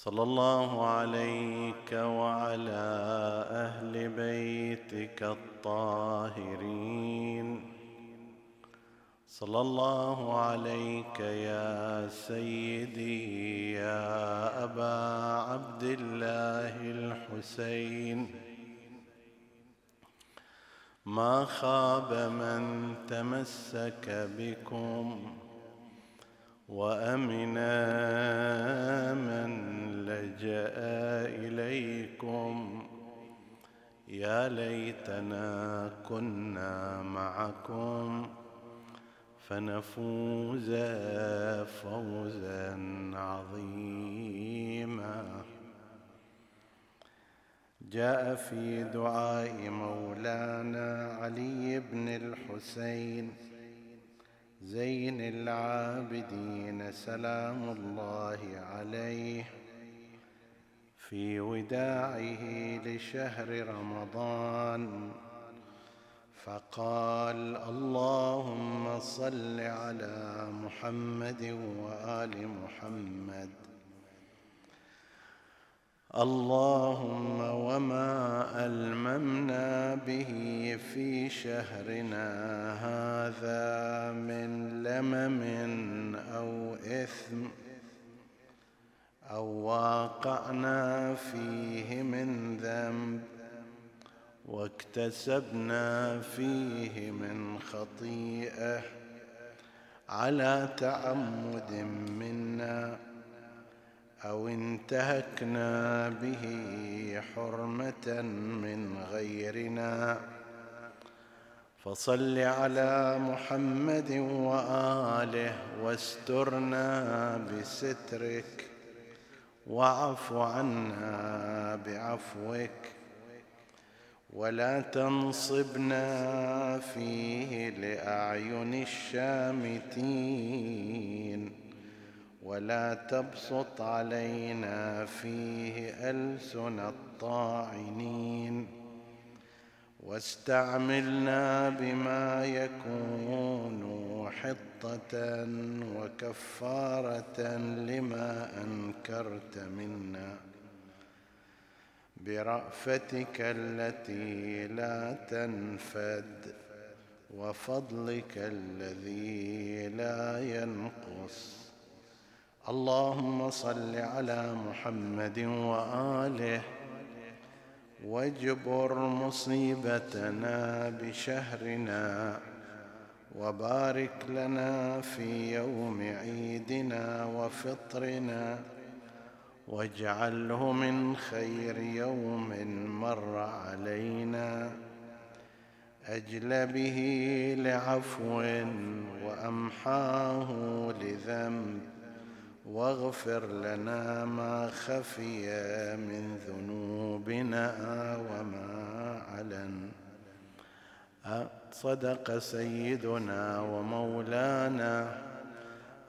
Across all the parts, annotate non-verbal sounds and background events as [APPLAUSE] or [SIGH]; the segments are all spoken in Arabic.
صلى الله عليك وعلى أهل بيتك الطاهرين. صلى الله عليك يا سيدي يا أبا عبد الله الحسين. ما خاب من تمسك بكم وامنا من لجا إليكم يا ليتنا كنا معكم فنفوز فوزا عظيما. جاء في دعاء مولانا علي بن الحسين. زين العابدين سلام الله عليه. في وداعه لشهر رمضان فقال اللهم صل على محمد وآل محمد. اللهم وما ألممنا به في شهرنا هذا من لمم أو إثم أو واقعنا فيه من ذنب واكتسبنا فيه من خطيئة على تعمد منا أو انتهكنا به حرمة من غيرنا. فصل على محمد وآله واسترنا بسترك واعف عنا بعفوك ولا تنصبنا فيه لأعين الشامتين ولا تبسط علينا فيه ألسن الطاعنين واستعملنا بما يكون حطة وكفارة لما أنكرت منا. برأفتك التي لا تنفد وفضلك الذي لا ينقص. اللهم صل على محمد وآله واجبر مصيبتنا بشهرنا وبارك لنا في يوم عيدنا وفطرنا واجعله من خير يوم مر علينا. أجل به لعفو وأمحاه لذنب واغفر لنا ما خفي من ذنوبنا وما علن. صدق سيدنا ومولانا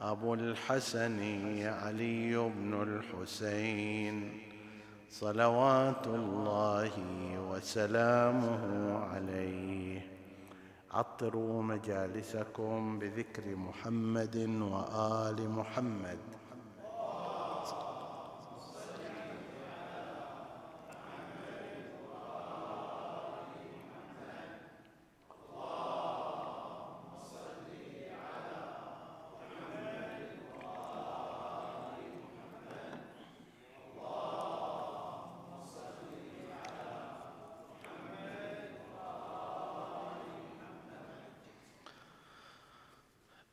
أبو الحسن علي بن الحسين. صلوات الله وسلامه عليه. عطروا مجالسكم بذكر محمد وآل محمد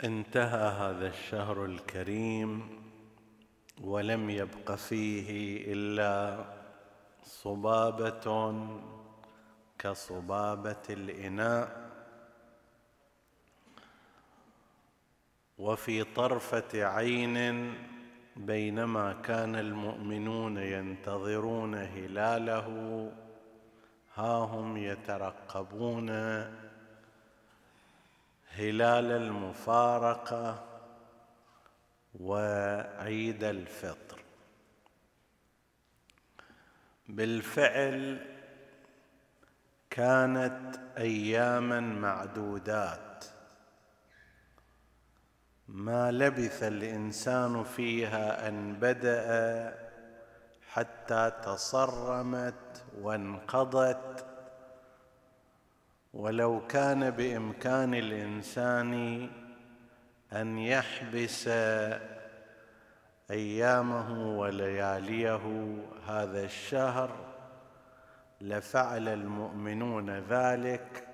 انتهى هذا الشهر الكريم ولم يبق فيه إلا صبابة كصبابة الإناء وفي طرفة عين بينما كان المؤمنون ينتظرون هلاله ها هم يترقبون هلال المفارقة. وعيد الفطر. بالفعل كانت أياما معدودات ما لبث الإنسان فيها أن بدأ حتى تصرمت وانقضت. ولو كان بإمكان الإنسان أن يحبس أيامه ولياليه هذا الشهر لفعل المؤمنون ذلك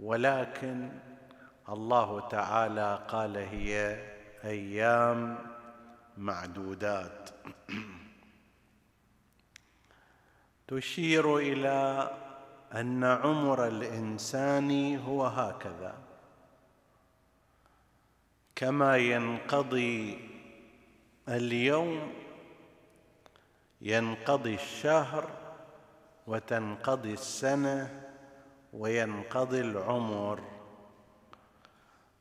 ولكن الله تعالى قال هي أيام معدودات. [CLEARS THROAT] تشير إلى أن عمر الإنسان هو هكذا. كما ينقضي اليوم ينقضي الشهر وتنقضي السنة وينقضي العمر.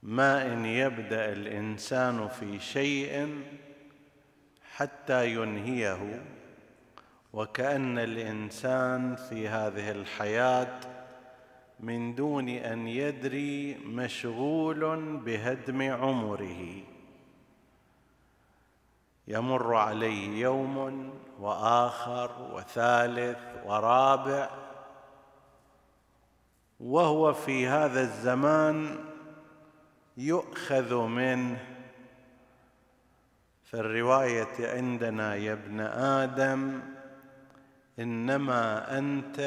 ما إن يبدأ الإنسان في شيء حتى ينهيه وكأن الإنسان في هذه الحياة من دون أن يدري مشغول بهدم عمره. يمر عليه يوم وآخر وثالث ورابع. وهو في هذا الزمان يؤخذ منه. في الرواية عندنا يا ابن آدم إنما أنت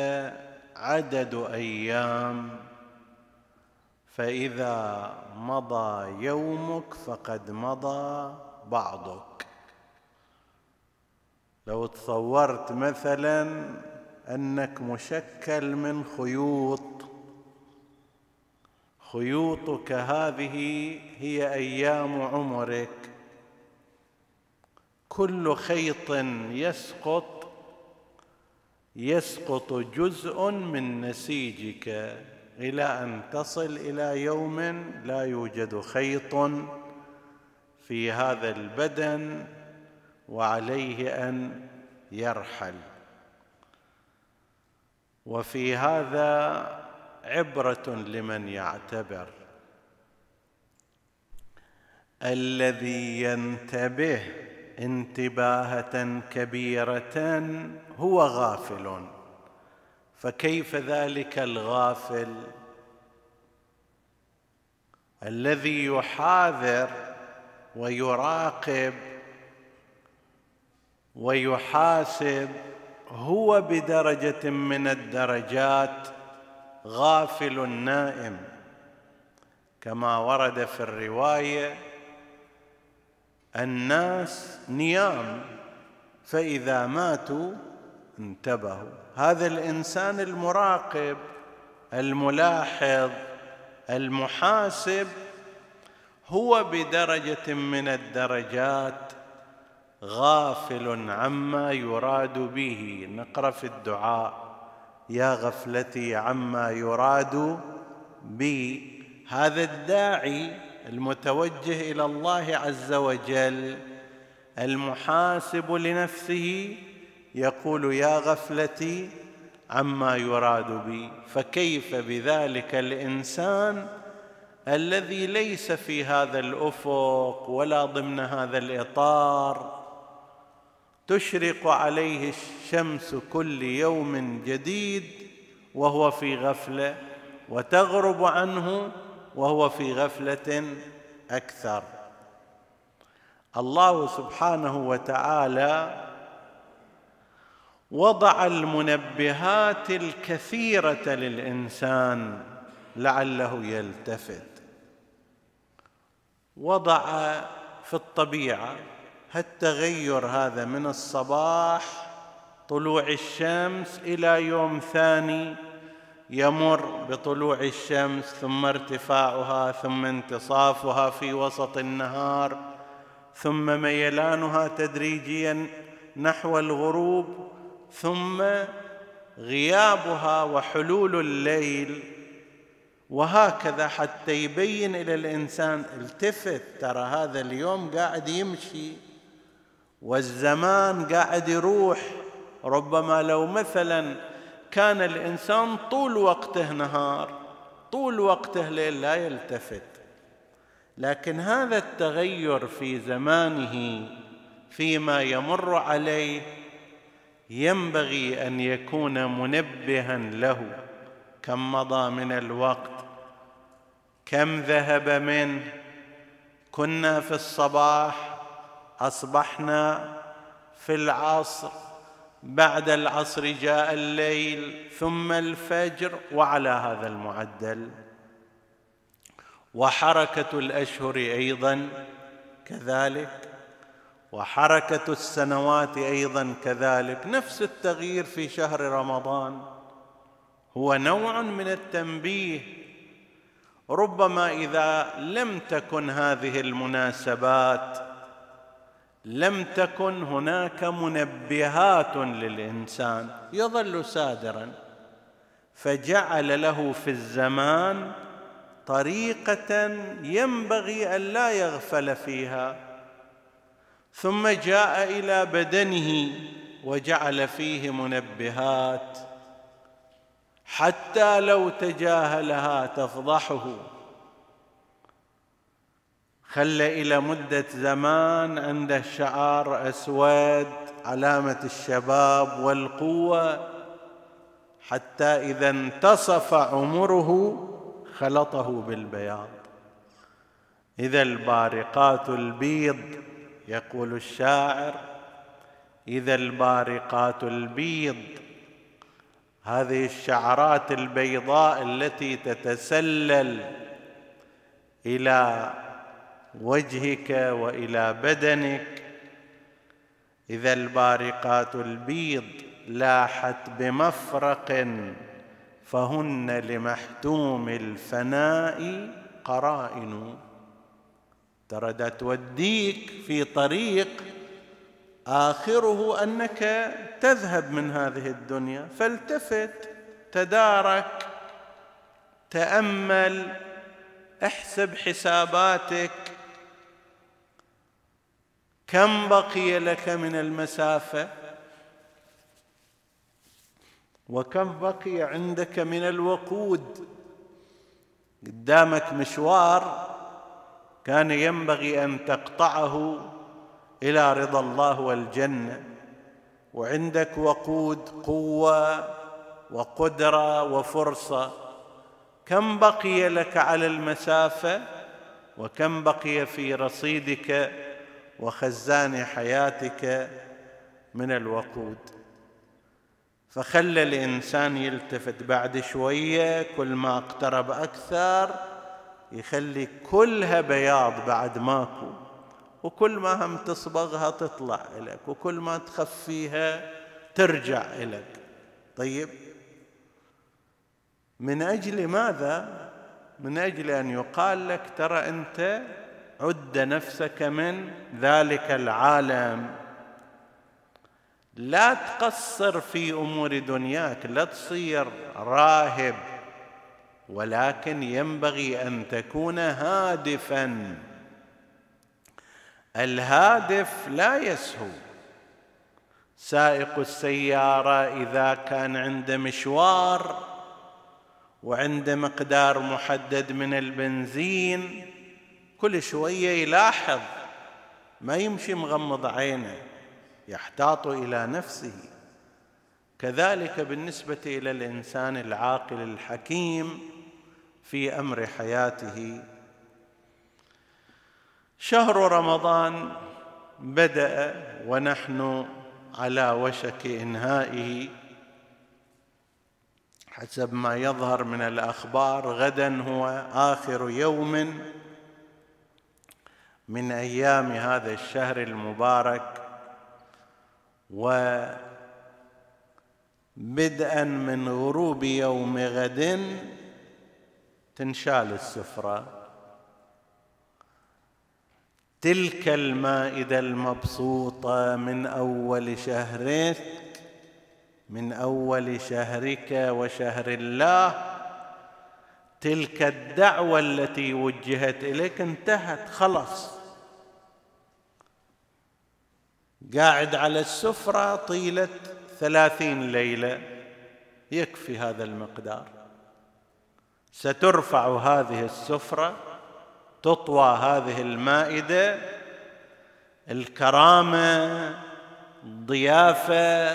عدد أيام. فإذا مضى يومك فقد مضى بعضك. لو تصورت مثلا أنك مشكل من خيوط خيوطك هذه هي أيام عمرك. كل خيط يسقط يسقط جزء من نسيجك إلى أن تصل إلى يوم لا يوجد خيط في هذا البدن وعليه أن يرحل. وفي هذا عبرة لمن يعتبر. الذي ينتبه انتباهة كبيرة هو غافل. فكيف ذلك الغافل الذي يحاذر ويراقب ويحاسب هو بدرجة من الدرجات غافل نائم؟ كما ورد في الرواية الناس نيام فإذا ماتوا انتبهوا. هذا الإنسان المراقب الملاحظ المحاسب هو بدرجة من الدرجات غافل عما يراد به. نقرأ في الدعاء يا غفلتي عما يراد بي. هذا الداعي المتوجه إلى الله عز وجل المحاسب لنفسه يقول يا غفلتي عما يراد بي. فكيف بذلك الإنسان الذي ليس في هذا الأفق ولا ضمن هذا الإطار؟ تشرق عليه الشمس كل يوم جديد وهو في غفلة وتغرب عنه وهو في غفلة أكثر. الله سبحانه وتعالى وضع المنبهات الكثيرة للإنسان لعله يلتفت. وضع في الطبيعة التغير هذا من الصباح طلوع الشمس إلى يوم ثاني يمر بطلوع الشمس ثم ارتفاعها ثم انتصافها في وسط النهار ثم ميلانها تدريجيا نحو الغروب ثم غيابها وحلول الليل. وهكذا حتى يبين إلى الإنسان التفت ترى هذا اليوم قاعد يمشي والزمان قاعد يروح. ربما لو مثلا كان الإنسان طول وقته نهار طول وقته ليل لا يلتفت. لكن هذا التغير في زمانه فيما يمر عليه ينبغي أن يكون منبها له. كم مضى من الوقت؟ كم ذهب منه؟ كنا في الصباح أصبحنا في العصر. بعد العصر جاء الليل ثم الفجر وعلى هذا المعدل. وحركة الأشهر أيضا كذلك وحركة السنوات أيضا كذلك. نفس التغيير في شهر رمضان. هو نوع من التنبيه. ربما إذا لم تكن هذه المناسبات لم تكن هناك منبهات للإنسان يظل سادرا فجعل له في الزمان طريقة ينبغي أن لا يغفل فيها. ثم جاء إلى بدنه وجعل فيه منبهات حتى لو تجاهلها تفضحه. خلى إلى مدة زمان عنده شعار أسود علامة الشباب والقوة. حتى إذا انتصف عمره خلطه بالبياض. إذا البارقات البيض يقول الشاعر. إذا البارقات البيض هذه الشعرات البيضاء التي تتسلل إلى وجهك وإلى بدنك. إذا البارقات البيض لاحت بمفرق فهن لمحتوم الفناء قرائن. ترى توديك في طريق آخره أنك تذهب من هذه الدنيا. فالتفت تدارك تأمل احسب حساباتك كم بقي لك من المسافة؟ وكم بقي عندك من الوقود؟ قدامك مشوار كان ينبغي أن تقطعه إلى رضا الله والجنة وعندك وقود قوة وقدرة وفرصة. كم بقي لك على المسافة؟ وكم بقي في رصيدك؟ وخزان حياتك من الوقود. فخلى الإنسان يلتفت بعد شوية كل ما اقترب أكثر يخلي كلها بياض بعد ماكو وكل ما هم تصبغها تطلع لك وكل ما تخفيها ترجع لك طيب من أجل ماذا؟ من أجل أن يقال لك ترى أنت عد نفسك من ذلك العالم. لا تقصر في أمور دنياك لا تصير راهب ولكن ينبغي أن تكون هادفا. الهادف لا يسهو. سائق السيارة إذا كان عنده مشوار وعنده مقدار محدد من البنزين كل شوية يلاحظ ما يمشي مغمض عينه يحتاط إلى نفسه. كذلك بالنسبة إلى الإنسان العاقل الحكيم في أمر حياته. شهر رمضان بدأ ونحن على وشك إنهائه. حسب ما يظهر من الأخبار غدا هو آخر يوم من أيام هذا الشهر المبارك وبدءا من غروب يوم غد تنشال السفرة. تلك المائدة المبسوطة من أول شهرك من أول شهرك وشهر الله. تلك الدعوة التي وجهت إليك انتهت خلص قاعد على السفرة طيلة ثلاثين ليلة يكفي هذا المقدار. سترفع هذه السفرة تطوى هذه المائدة الكرامة الضيافة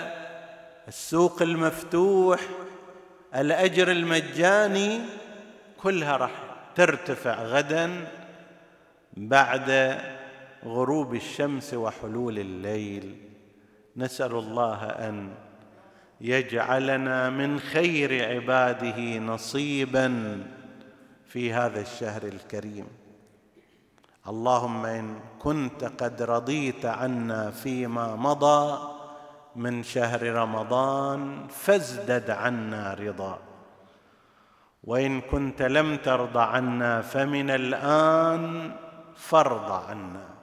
السوق المفتوح الأجر المجاني كلها راح ترتفع غدا بعد غروب الشمس وحلول الليل. نسأل الله أن يجعلنا من خير عباده نصيبا في هذا الشهر الكريم. اللهم إن كنت قد رضيت عنا فيما مضى من شهر رمضان فازدد عنا رضا. وإن كنت لم ترض عنا فمن الآن فارض عنا.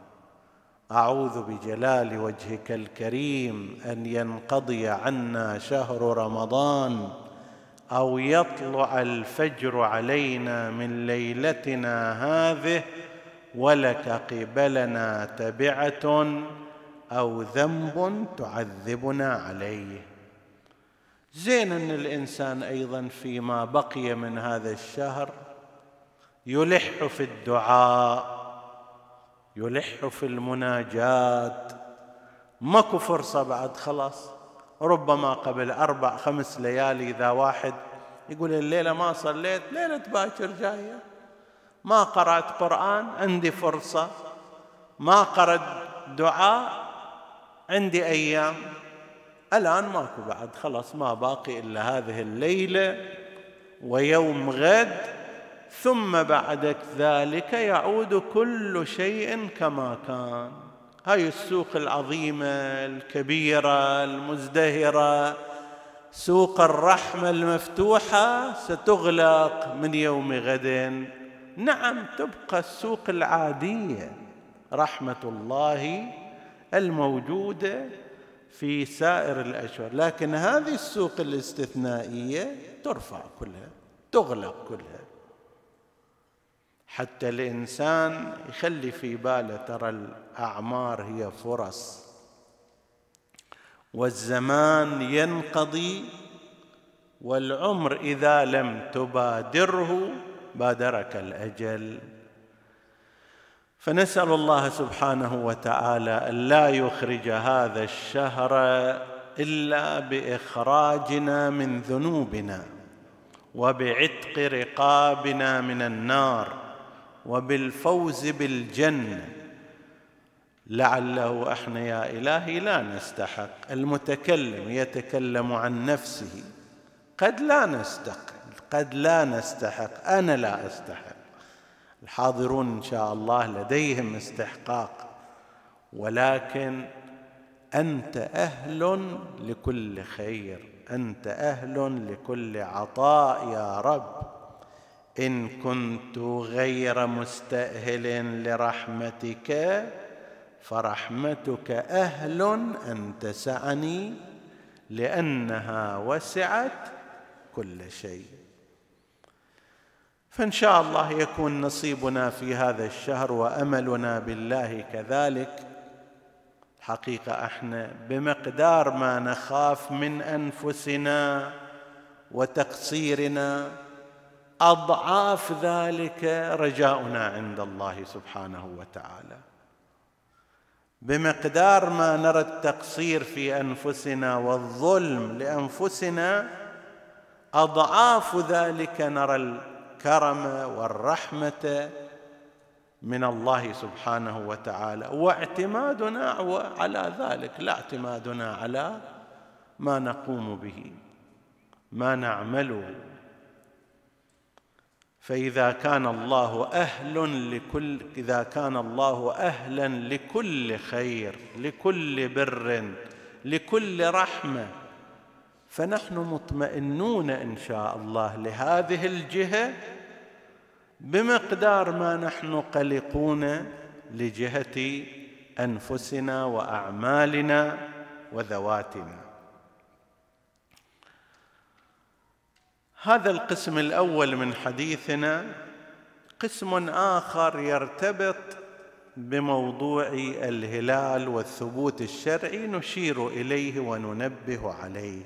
أعوذ بجلال وجهك الكريم أن ينقضي عنا شهر رمضان أو يطلع الفجر علينا من ليلتنا هذه ولك قبلنا تبعة أو ذنب تعذبنا عليه. زين أن الإنسان أيضا فيما بقي من هذا الشهر يلح في الدعاء يلح في المناجات. ماكو فرصة بعد خلاص. ربما قبل أربع خمس ليالي إذا واحد يقول الليلة ما صليت ليلة باكر جاية. ما قرأت قرآن عندي فرصة. ما قرأت دعاء عندي أيام. الآن ماكو بعد خلاص ما باقي إلا هذه الليلة ويوم غد. ثم بعد ذلك يعود كل شيء كما كان. هاي السوق العظيمة الكبيرة المزدهرة سوق الرحمة المفتوحة ستغلق من يوم غد. نعم تبقى السوق العادية رحمة الله الموجودة في سائر الأشهر. لكن هذه السوق الاستثنائية ترفع كلها تغلق كلها. حتى الإنسان يخلي في باله ترى الأعمار هي فرص. والزمان ينقضي والعمر إذا لم تبادره بادرك الأجل. فنسأل الله سبحانه وتعالى أن لا يخرج هذا الشهر إلا بإخراجنا من ذنوبنا وبعتق رقابنا من النار. وبالفوز بالجنة. لعله إحنا يا إلهي لا نستحق. المتكلم يتكلم عن نفسه. قد لا نستحق. قد لا نستحق. أنا لا أستحق. الحاضرون إن شاء الله لديهم استحقاق. ولكن أنت أهل لكل خير. أنت أهل لكل عطاء يا رب. إن كنت غير مستأهل لرحمتك فرحمتك أهل أن تسعني لأنها وسعت كل شيء. فإن شاء الله يكون نصيبنا في هذا الشهر وأملنا بالله كذلك. حقيقة أحنا بمقدار ما نخاف من أنفسنا وتقصيرنا أضعاف ذلك رجاؤنا عند الله سبحانه وتعالى. بمقدار ما نرى التقصير في أنفسنا والظلم لأنفسنا أضعاف ذلك نرى الكرم والرحمة من الله سبحانه وتعالى. واعتمادنا على ذلك لا اعتمادنا على ما نقوم به ما نعمله فإذا كان الله أهل لكل إذا كان الله أهلا لكل خير لكل بر لكل رحمة فنحن مطمئنون إن شاء الله لهذه الجهة بمقدار ما نحن قلقون لجهة أنفسنا وأعمالنا وذواتنا. هذا القسم الأول من حديثنا. قسم آخر يرتبط بموضوع الهلال والثبوت الشرعي نشير إليه وننبه عليه.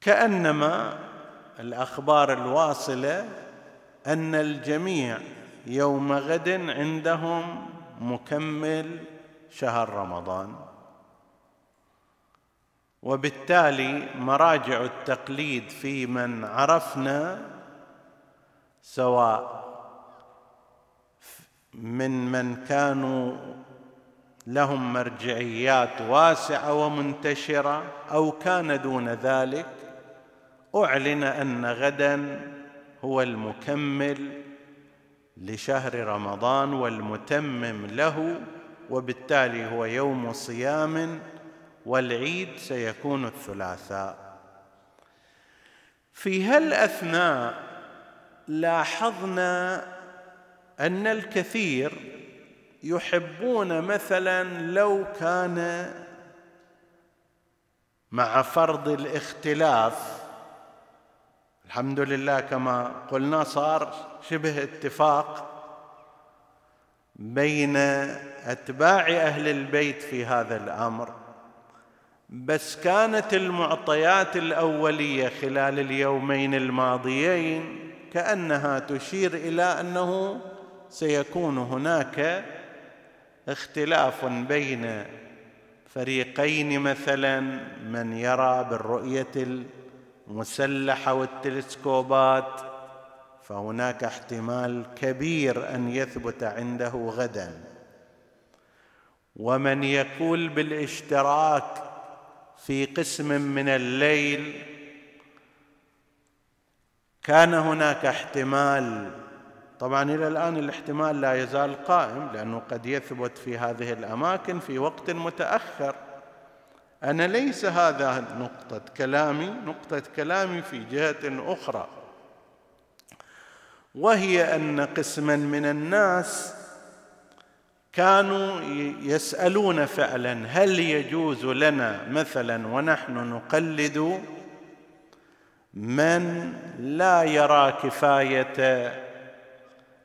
كأنما الأخبار الواصلة أن الجميع يوم غد عندهم مكمل شهر رمضان. وبالتالي مراجع التقليد في من عرفنا سواء من من كانوا لهم مرجعيات واسعة ومنتشرة أو كان دون ذلك أعلن أن غدا هو المكمل لشهر رمضان والمتمم له وبالتالي هو يوم صيام والعيد سيكون الثلاثاء. في هالأثناء لاحظنا أن الكثير يحبون مثلا لو كان مع فرض الاختلاف. الحمد لله كما قلنا صار شبه اتفاق بين أتباع أهل البيت في هذا الأمر. بس كانت المعطيات الأولية خلال اليومين الماضيين كأنها تشير إلى أنه سيكون هناك اختلاف بين فريقين مثلا من يرى بالرؤية المسلحة والتلسكوبات فهناك احتمال كبير أن يثبت عنده غدا. ومن يقول بالاشتراك في قسم من الليل كان هناك احتمال. طبعا إلى الآن الاحتمال لا يزال قائم لأنه قد يثبت في هذه الأماكن في وقت متأخر. أنا ليس هذا نقطة كلامي نقطة كلامي في جهة أخرى وهي أن قسما من الناس كانوا يسألون فعلا هل يجوز لنا مثلا ونحن نقلد من لا يرى كفاية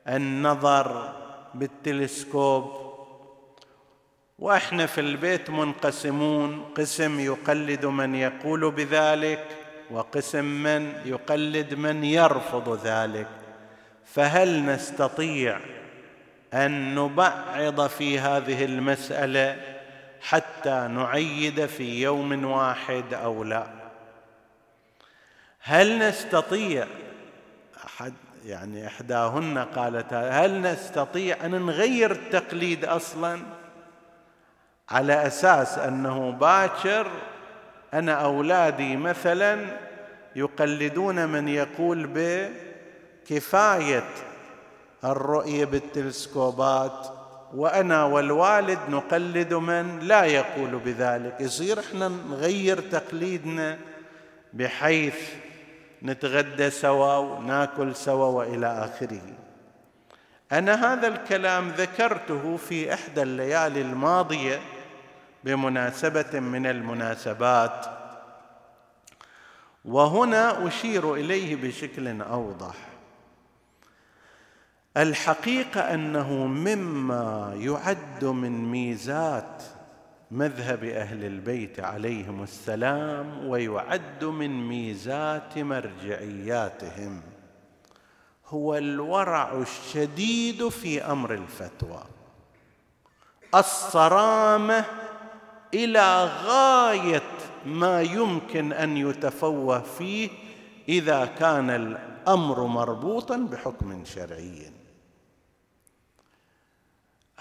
النظر بالتلسكوب؟ وإحنا في البيت منقسمون قسم يقلد من يقول بذلك وقسم من يقلد من يرفض ذلك. فهل نستطيع أن نبعض في هذه المسألة حتى نعيد في يوم واحد أو لا. هل نستطيع احد يعني إحداهن قالت هل نستطيع أن نغير التقليد أصلا؟ على أساس أنه باكر أنا أولادي مثلا يقلدون من يقول بكفايه الرؤية بالتلسكوبات. وأنا والوالد نقلد من لا يقول بذلك. يصير إحنا نغير تقليدنا بحيث نتغدى سوا وناكل سوا وإلى آخره. أنا هذا الكلام ذكرته في إحدى الليالي الماضية بمناسبة من المناسبات. وهنا أشير إليه بشكل أوضح. الحقيقة أنه مما يعد من ميزات مذهب أهل البيت عليهم السلام ويعد من ميزات مرجعياتهم هو الورع الشديد في أمر الفتوى الصرامة إلى غاية ما يمكن أن يتفوه فيه إذا كان الأمر مربوطا بحكم شرعي.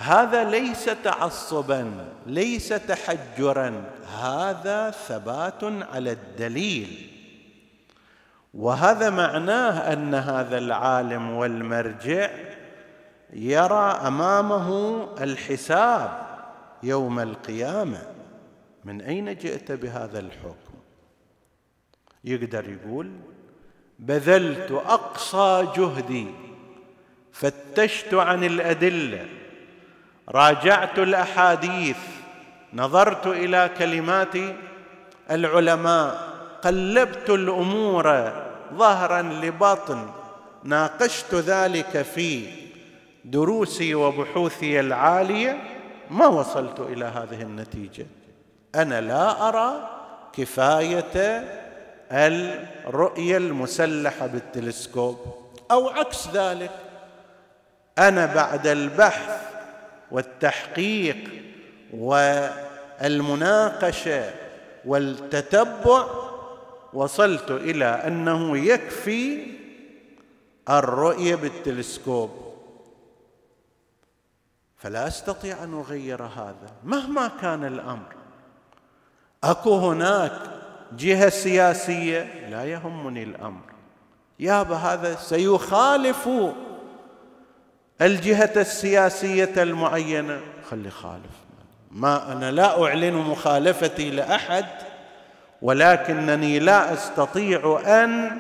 هذا ليس تعصبا ليس تحجرا هذا ثبات على الدليل. وهذا معناه أن هذا العالم والمرجع يرى أمامه الحساب يوم القيامة. من أين جئت بهذا الحكم؟ يقدر يقول بذلت أقصى جهدي فتشت عن الأدلة راجعت الأحاديث نظرت إلى كلمات العلماء قلبت الأمور ظهرا لبطن ناقشت ذلك في دروسي وبحوثي العالية ما وصلت إلى هذه النتيجة. أنا لا أرى كفاية الرؤية المسلحة بالتلسكوب أو عكس ذلك أنا بعد البحث والتحقيق والمناقشة والتتبع وصلت إلى أنه يكفي الرؤية بالتلسكوب. فلا أستطيع أن أغير هذا مهما كان الأمر. أكو هناك جهة سياسية لا يهمني الأمر. يابا هذا سيخالف الجهة السياسية المعينة. خلي خالف. ما أنا لا أعلن مخالفتي لأحد ولكنني لا أستطيع أن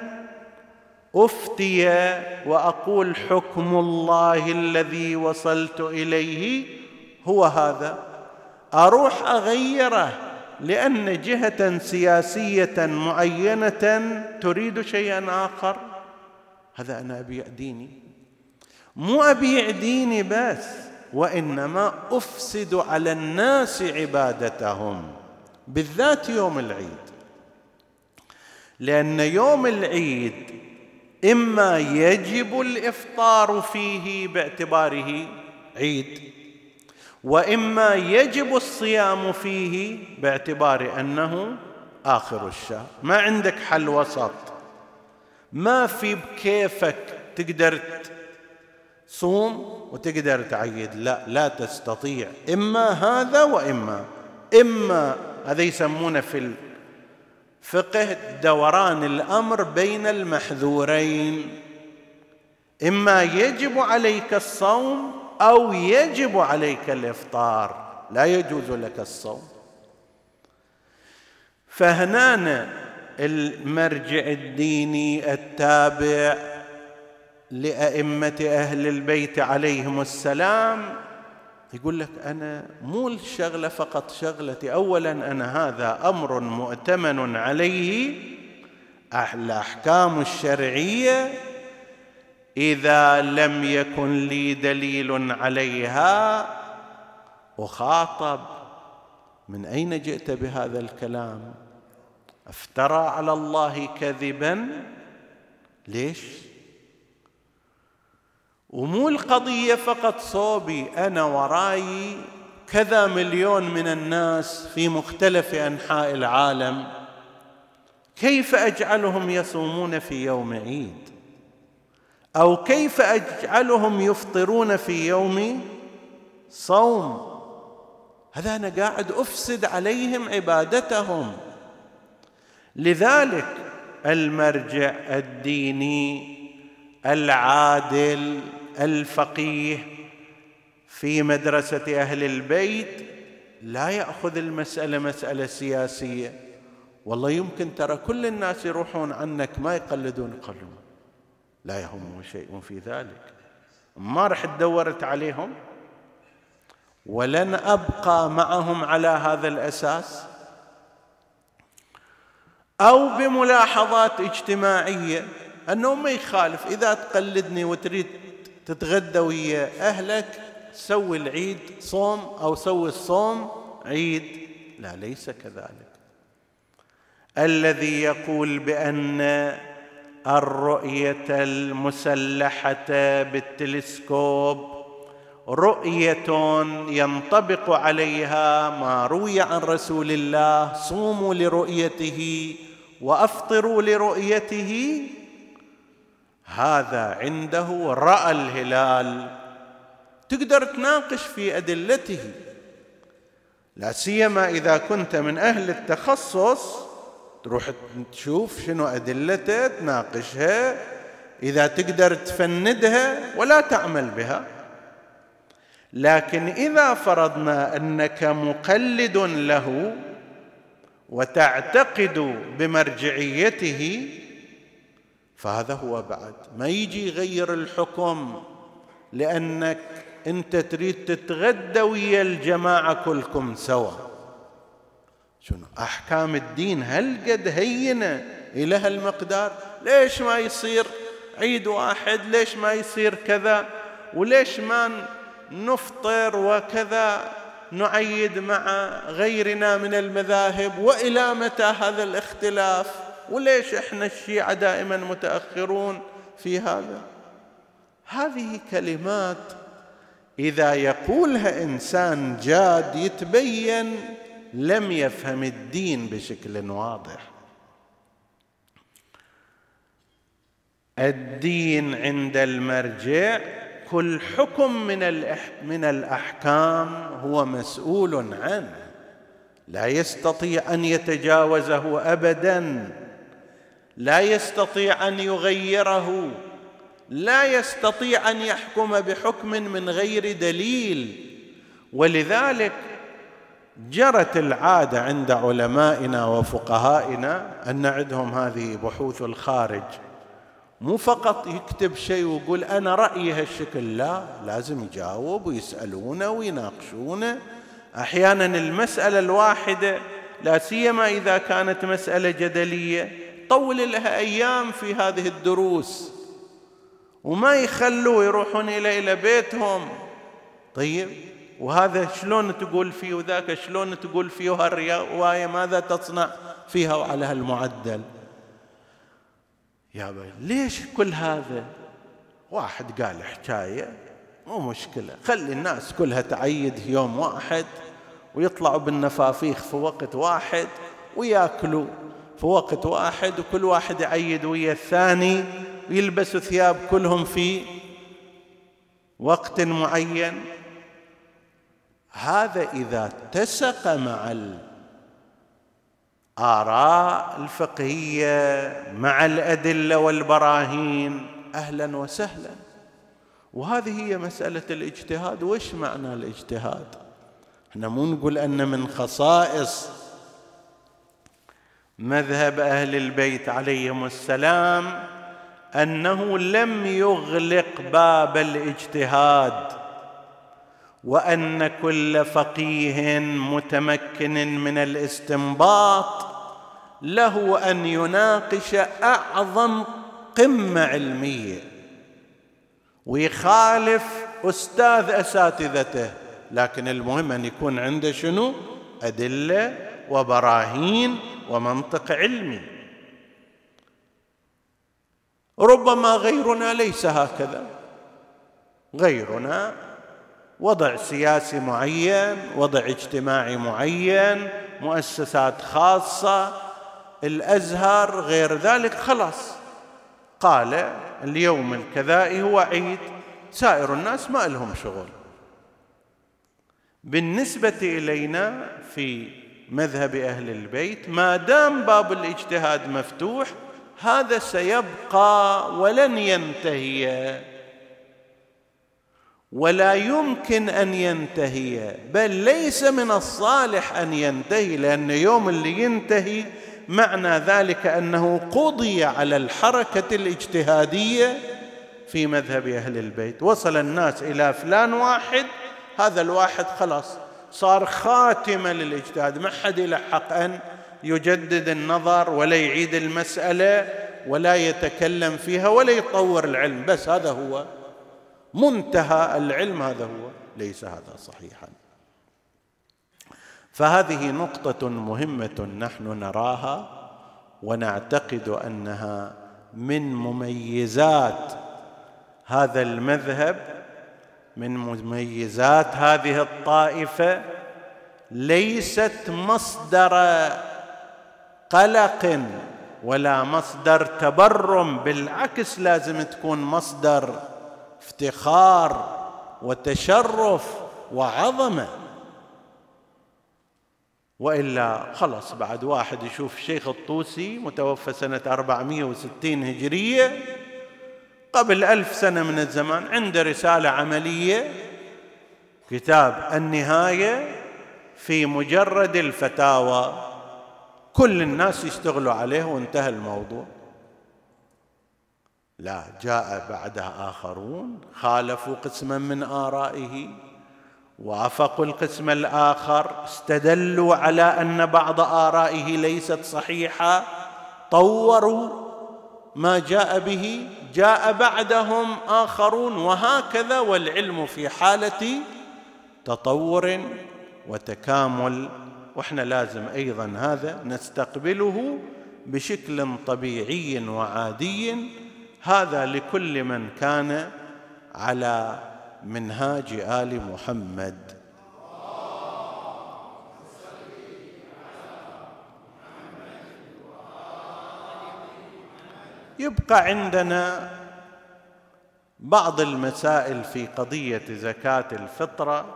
أفتي وأقول حكم الله الذي وصلت إليه هو هذا. أروح أغيره لأن جهة سياسية معينة تريد شيئا آخر. هذا أنا أبيع ديني. مو ابيع ديني بس وإنما أفسد على الناس عبادتهم بالذات يوم العيد. لأن يوم العيد إما يجب الإفطار فيه باعتباره عيد وإما يجب الصيام فيه باعتبار أنه آخر الشهر. ما عندك حل وسط. ما في بكيفك تقدر تصوم وتقدر تعيد. لا لا تستطيع. إما هذا وإما. إما هذا يسمونه في الفقه دوران الأمر بين المحذورين. إما يجب عليك الصوم أو يجب عليك الإفطار. لا يجوز لك الصوم. فهنا المرجع الديني التابع لأئمة أهل البيت عليهم السلام. يقول لك أنا مو الشغلة فقط شغلتي اولا أنا هذا أمر مؤتمن عليه. الاحكام الشرعية إذا لم يكن لي دليل عليها. أخاطب من أين جئت بهذا الكلام؟ أفترى على الله كذبا؟ ليش؟ ومو القضية فقط صوبي أنا وراي كذا مليون من الناس في مختلف أنحاء العالم. كيف أجعلهم يصومون في يوم عيد؟ أو كيف أجعلهم يفطرون في يوم صوم؟ هذا أنا قاعد أفسد عليهم عبادتهم. لذلك المرجع الديني العادل الفقيه في مدرسة أهل البيت لا يأخذ المسألة مسألة سياسية. والله يمكن ترى كل الناس يروحون عنك ما يقلدون قلهم لا يهمه شيء في ذلك. ما رح دورت عليهم؟ ولن أبقى معهم على هذا الأساس؟ أو بملاحظات اجتماعية أنه ما يخالف. إذا تقلدني وتريد تتغدى ويا أهلك سوي العيد صوم أو سوي الصوم عيد. لا ليس كذلك. الذي يقول بأن الرؤية المسلحة بالتلسكوب رؤية ينطبق عليها ما روي عن رسول الله صوموا لرؤيته وأفطروا لرؤيته هذا عنده راى الهلال. تقدر تناقش في أدلته. لا سيما إذا كنت من أهل التخصص تروح تشوف شنو أدلته تناقشها إذا تقدر تفندها ولا تعمل بها. لكن إذا فرضنا أنك مقلد له وتعتقد بمرجعيته فهذا هو بعد. ما يجي يغير الحكم لأنك أنت تريد تتغدى ويا الجماعة كلكم سوا. شنو؟ أحكام الدين هل قد هينة إلى هالمقدار؟ ليش ما يصير عيد واحد؟ ليش ما يصير كذا؟ وليش ما نفطر وكذا؟ نعيد مع غيرنا من المذاهب؟ وإلى متى هذا الاختلاف؟ وليش إحنا الشيعة دائما متأخرون في هذا؟ هذه كلمات إذا يقولها إنسان جاد يتبين لم يفهم الدين بشكل واضح. الدين عند المرجع كل حكم من من الأحكام هو مسؤول عنه. لا يستطيع أن يتجاوزه ابدا. لا يستطيع أن يغيره. لا يستطيع أن يحكم بحكم من غير دليل. ولذلك جرت العادة عند علمائنا وفقهائنا أن عندهم هذه بحوث الخارج. مو فقط يكتب شيء ويقول أنا رأيي هالشكل لا لازم يجاوب ويسألونه ويناقشونه. أحيانا المسألة الواحدة لا سيما إذا كانت مسألة جدلية طول لها أيام في هذه الدروس. وما يخلوا يروحون إلى إلى بيتهم. طيب وهذا شلون تقول فيه وذاك؟ شلون تقول فيه وهالروايه ماذا تصنع فيها وعلى هالمعدل؟ يا بي ليش كل هذا؟ واحد قال حكاية مو مشكلة. خلي الناس كلها تعيد يوم واحد ويطلعوا بالنفافيخ في وقت واحد ويأكلوا. في وقت واحد وكل واحد يعيد ويا الثاني ويلبسوا ثياب كلهم في وقت معين. هذا إذا اتسق مع الآراء الفقهية مع الأدلة والبراهين أهلا وسهلا. وهذه هي مسألة الاجتهاد. وش معنى الاجتهاد؟ إحنا مو نقول أن من خصائص مذهب أهل البيت عليهم السلام أنه لم يغلق باب الاجتهاد وأن كل فقيه متمكن من الاستنباط له أن يناقش أعظم قمة علمية ويخالف أستاذ أساتذته لكن المهم أن يكون عنده شنو؟ أدلة وبراهين ومنطق علمي. ربما غيرنا ليس هكذا. غيرنا وضع سياسي معين وضع اجتماعي معين مؤسسات خاصة. الأزهر غير ذلك خلاص. قال اليوم الكذائي هو عيد. سائر الناس ما لهم شغل. بالنسبة إلينا في مذهب أهل البيت ما دام باب الاجتهاد مفتوح هذا سيبقى ولن ينتهي. ولا يمكن أن ينتهي بل ليس من الصالح أن ينتهي لأن يوم اللي ينتهي معنى ذلك أنه قضي على الحركة الاجتهادية في مذهب أهل البيت. وصل الناس إلى فلان واحد هذا الواحد خلاص صار خاتمه للاجتهاد. ما حد له حق أن يجدد النظر ولا يعيد المسألة ولا يتكلم فيها ولا يطور العلم. بس هذا هو منتهى العلم هذا هو ليس هذا صحيحا. فهذه نقطة مهمة نحن نراها ونعتقد أنها من مميزات هذا المذهب من مميزات هذه الطائفة ليست مصدر قلق ولا مصدر تبرم بالعكس لازم تكون مصدر افتخار وتشرف وعظمة. وإلا خلص بعد واحد يشوف الشيخ الطوسي متوفى سنة 460 هجرية قبل ألف سنة من الزمان عنده رسالة عملية كتاب النهاية في مجرد الفتاوى. كل الناس يشتغلوا عليه وانتهى الموضوع. لا جاء بعدها آخرون خالفوا قسما من آرائه وافقوا القسم الآخر استدلوا على أن بعض آرائه ليست صحيحة طوروا ما جاء به جاء بعدهم آخرون وهكذا والعلم في حالة تطور وتكامل. وإحنا لازم أيضا هذا نستقبله بشكل طبيعي وعادي. هذا لكل من كان على منهاج آل محمد. يبقى عندنا بعض المسائل في قضية زكاة الفطرة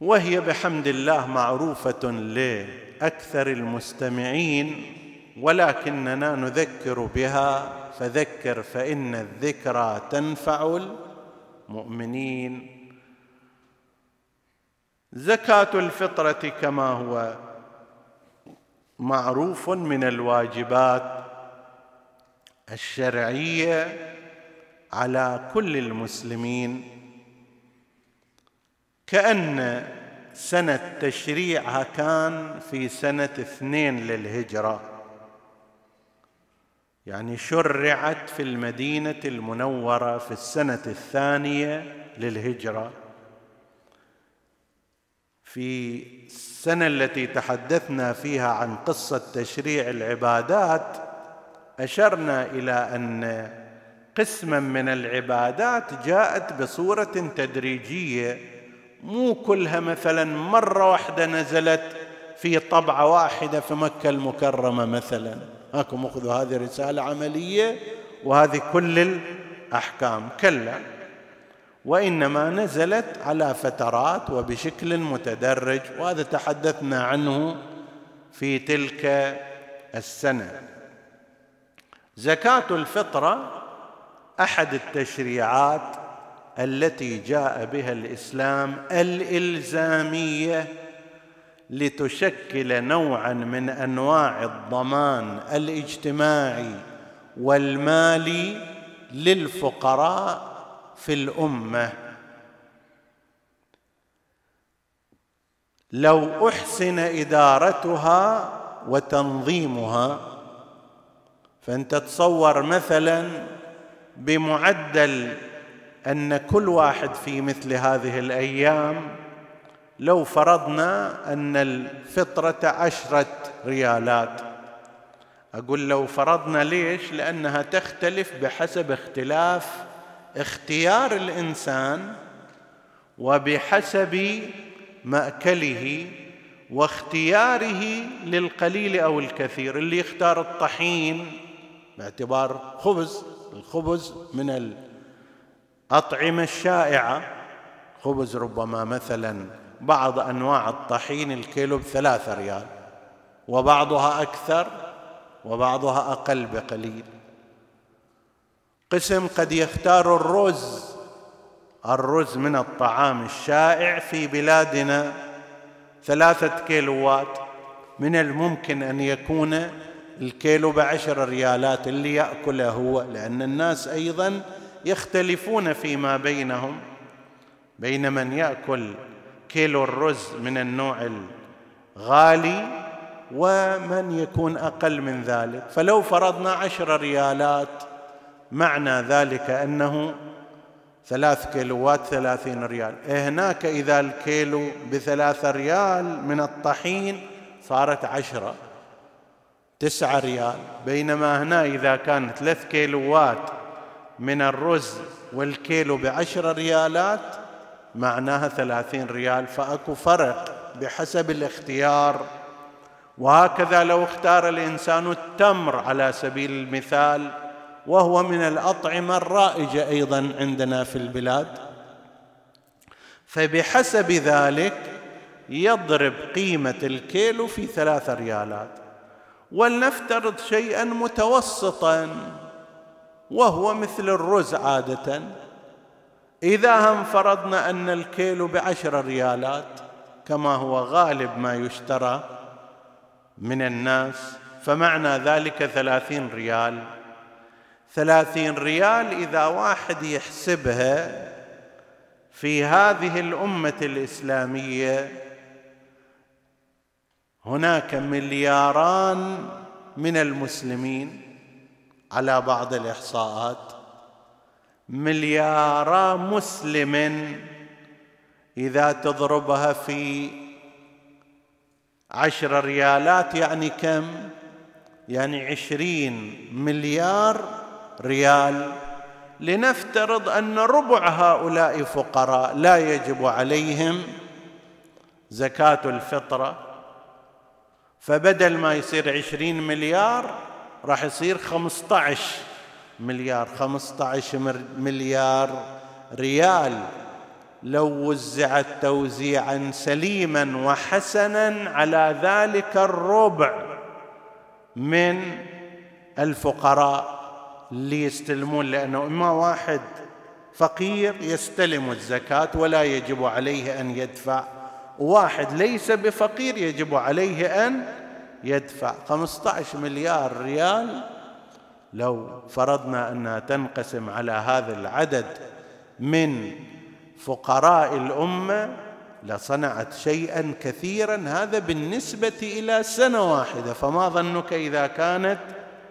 وهي بحمد الله معروفة لأكثر المستمعين ولكننا نذكر بها فذكر فإن الذكرى تنفع المؤمنين. زكاة الفطرة كما هو معروف من الواجبات الشرعية على كل المسلمين. كأن سنة تشريعها كان في سنة اثنين للهجرة. يعني شرعت في المدينة المنورة في السنة الثانية للهجرة. في السنة التي تحدثنا فيها عن قصة تشريع العبادات أشرنا إلى أن قسما من العبادات جاءت بصورة تدريجية. مو كلها مثلا مرة واحدة نزلت في طبعة واحدة في مكة المكرمة مثلا. هاكم اخذوا هذه رسالة عملية وهذه كل الأحكام. كلا وإنما نزلت على فترات وبشكل متدرج وهذا تحدثنا عنه في تلك السنة. زكاة الفطره أحد التشريعات التي جاء بها الإسلام الإلزامية لتشكل نوعا من أنواع الضمان الاجتماعي والمالي للفقراء في الأمة. لو أحسن إدارتها وتنظيمها فأنت تصور مثلا بمعدل أن كل واحد في مثل هذه الأيام لو فرضنا أن الفطرة عشرة ريالات. أقول لو فرضنا ليش؟ لأنها تختلف بحسب اختلاف اختيار الإنسان وبحسب مأكله واختياره للقليل أو الكثير اللي يختار الطحين باعتبار خبز الخبز من الأطعمة الشائعة. خبز ربما مثلا بعض أنواع الطحين الكيلو بثلاثة ريال وبعضها أكثر وبعضها أقل بقليل. قسم قد يختار الرز. الرز من الطعام الشائع في بلادنا. ثلاثة كيلوات. من الممكن أن يكون الكيلو بعشر ريالات اللي يأكله هو لأن الناس أيضا يختلفون فيما بينهم. بين من يأكل كيلو الرز من النوع الغالي ومن يكون أقل من ذلك. فلو فرضنا عشر ريالات معنى ذلك أنه ثلاث كيلوات ثلاثين ريال. هناك إذا الكيلو بثلاثة ريال من الطحين صارت عشرة تسعة ريال. بينما هنا إذا كان ثلاث كيلوات من الرز والكيلو بعشر ريالات معناها ثلاثين ريال. فأكو فرق بحسب الاختيار. وهكذا لو اختار الإنسان التمر على سبيل المثال وهو من الأطعمة الرائجة أيضا عندنا في البلاد. فبحسب ذلك يضرب قيمة الكيلو في ثلاثة ريالات ولنفترض شيئا متوسطا وهو مثل الرز عادة. إذا هم فرضنا أن الكيلو بعشر ريالات كما هو غالب ما يشترى من الناس فمعنى ذلك ثلاثين ريال. ثلاثين ريال إذا واحد يحسبها في هذه الأمة الإسلامية. هناك ملياران من المسلمين على بعض الإحصاءات. مليارا مسلم إذا تضربها في عشر ريالات يعني كم؟ يعني عشرين مليار ريال. لنفترض أن ربع هؤلاء فقراء لا يجب عليهم زكاة الفطرة فبدل ما يصير عشرين مليار راح يصير خمسة عشر مليار خمسة عشر مليار ريال. لو وزعت توزيعا سليما وحسنا على ذلك الربع من الفقراء. اللي يستلمون لأنه إما واحد فقير يستلم الزكاة ولا يجب عليه أن يدفع واحد ليس بفقير يجب عليه أن يدفع. 15 مليار ريال لو فرضنا أنها تنقسم على هذا العدد من فقراء الأمة لصنعت شيئا كثيرا هذا بالنسبة إلى سنة واحدة. فما ظنك إذا كانت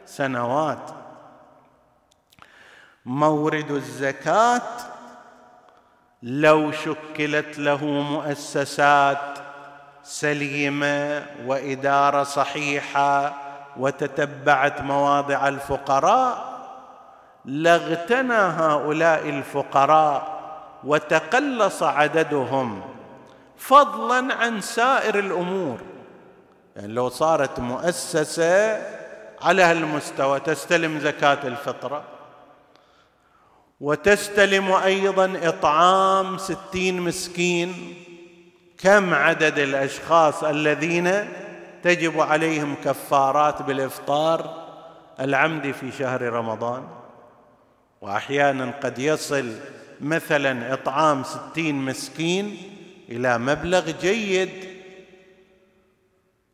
سنوات؟ مورد الزكاة لو شكلت له مؤسسات سليمة وإدارة صحيحة وتتبعت مواضع الفقراء لاغتنى هؤلاء الفقراء وتقلص عددهم فضلا عن سائر الأمور. يعني لو صارت مؤسسة على هالمستوى تستلم زكاة الفطرة. وتستلم أيضا إطعام ستين مسكين. كم عدد الأشخاص الذين تجب عليهم كفارات بالإفطار العمد في شهر رمضان؟ واحيانا قد يصل مثلا إطعام ستين مسكين إلى مبلغ جيد.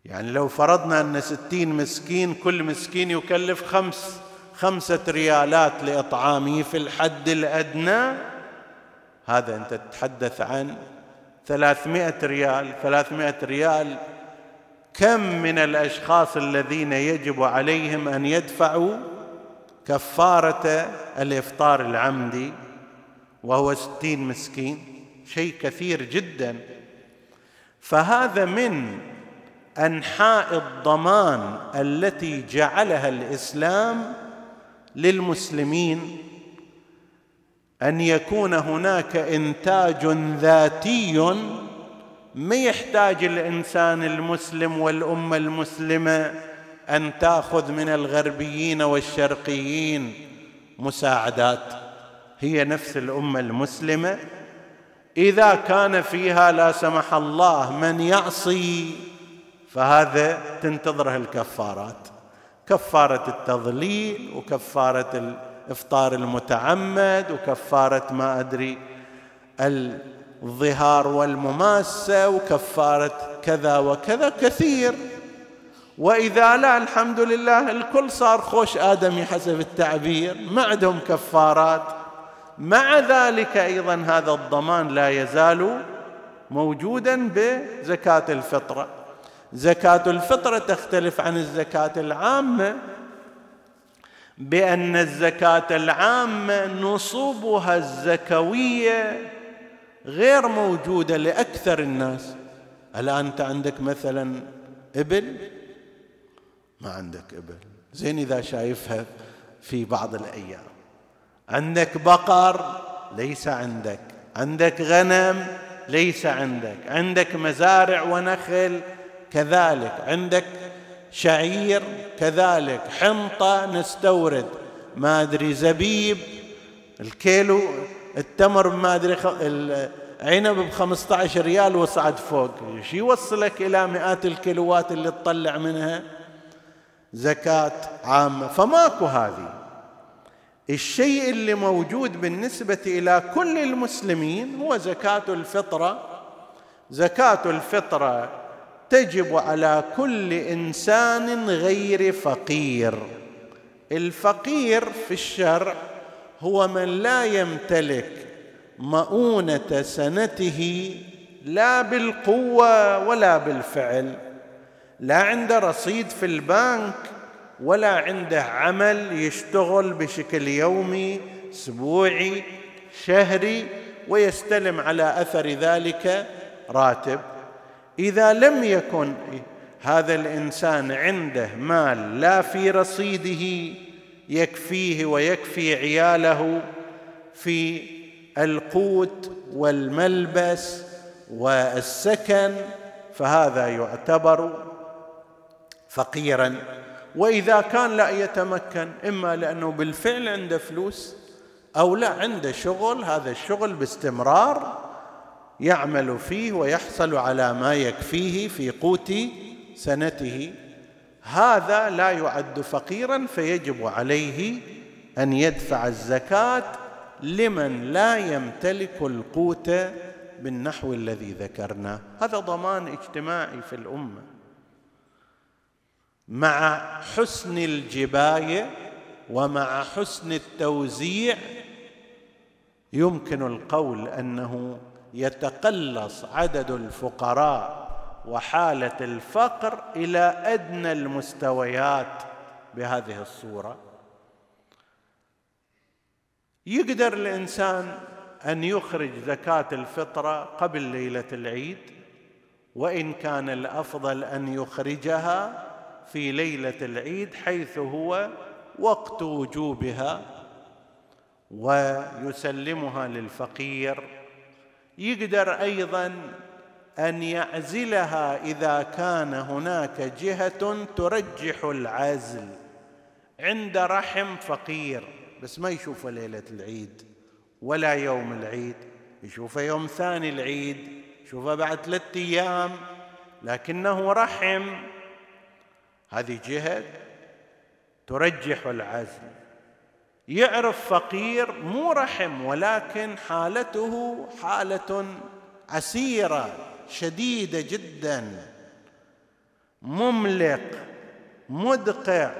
يعني لو فرضنا أن ستين مسكين كل مسكين يكلف خمس. خمسة ريالات لإطعامه في الحد الأدنى. هذا أنت تتحدث عن ثلاثمائة ريال. ثلاثمائة ريال كم من الأشخاص الذين يجب عليهم أن يدفعوا كفارة الإفطار العمدي وهو ستين مسكين؟ شيء كثير جدا. فهذا من أنحاء الضمان التي جعلها الإسلام للمسلمين أن يكون هناك إنتاج ذاتي ما يحتاج الإنسان المسلم والأمة المسلمة أن تأخذ من الغربيين والشرقيين مساعدات. هي نفس الأمة المسلمة. إذا كان فيها لا سمح الله من يعصي فهذا تنتظره الكفارات. كفارة التضليل وكفارة الإفطار المتعمد وكفارة ما أدري الظهار والمماسة وكفارة كذا وكذا كثير. وإذا لا الحمد لله الكل صار خوش آدمي حسب التعبير. ما عندهم كفارات. مع ذلك أيضا هذا الضمان لا يزال موجودا بزكاة الفطرة. زكاة الفطره تختلف عن الزكاة العامة. بأن الزكاة العامة نصوبها الزكوية غير موجودة لأكثر الناس. الان أنت عندك مثلا إبل؟ ما عندك إبل. زين إذا شايفها في بعض الأيام. عندك بقر؟ ليس عندك. عندك غنم؟ ليس عندك. عندك مزارع ونخل؟ كذلك. عندك شعير كذلك حنطة نستورد. ما أدري زبيب الكيلو التمر ما أدري عنب ب 15 ريال وصعد فوق. شو يوصلك إلى مئات الكيلوات اللي تطلع منها؟ زكاة عامة. فماكو هذه. الشيء اللي موجود بالنسبة إلى كل المسلمين هو زكاة الفطرة. زكاة الفطرة تجب على كل إنسان غير فقير. الفقير في الشرع هو من لا يمتلك مؤونة سنته لا بالقوة ولا بالفعل لا عنده رصيد في البنك ولا عنده عمل يشتغل بشكل يومي أسبوعي شهري ويستلم على أثر ذلك راتب. إذا لم يكن هذا الإنسان عنده مال لا في رصيده يكفيه ويكفي عياله في القوت والملبس والسكن فهذا يعتبر فقيرا. وإذا كان لا يتمكن إما لأنه بالفعل عنده فلوس أو لا عنده شغل هذا الشغل باستمرار يعمل فيه ويحصل على ما يكفيه في قوت سنته. هذا لا يعد فقيرا فيجب عليه أن يدفع الزكاة لمن لا يمتلك القوت بالنحو الذي ذكرناه هذا ضمان اجتماعي في الأمة. مع حسن الجباية ومع حسن التوزيع يمكن القول أنه يتقلص عدد الفقراء وحالة الفقر إلى أدنى المستويات بهذه الصورة. يقدر الإنسان أن يخرج زكاة الفطرة قبل ليلة العيد وإن كان الأفضل أن يخرجها في ليلة العيد حيث هو وقت وجوبها ويسلمها للفقير يقدر أيضا أن يعزلها إذا كان هناك جهة ترجح العزل عند رحم فقير. بس ما يشوفه ليلة العيد ولا يوم العيد يشوفه يوم ثاني العيد يشوفه بعد ثلاثة أيام لكنه رحم. هذه جهة ترجح العزل. يعرف فقير مو رحم ولكن حالته حالة عسيرة شديدة جدا. مملق مدقع.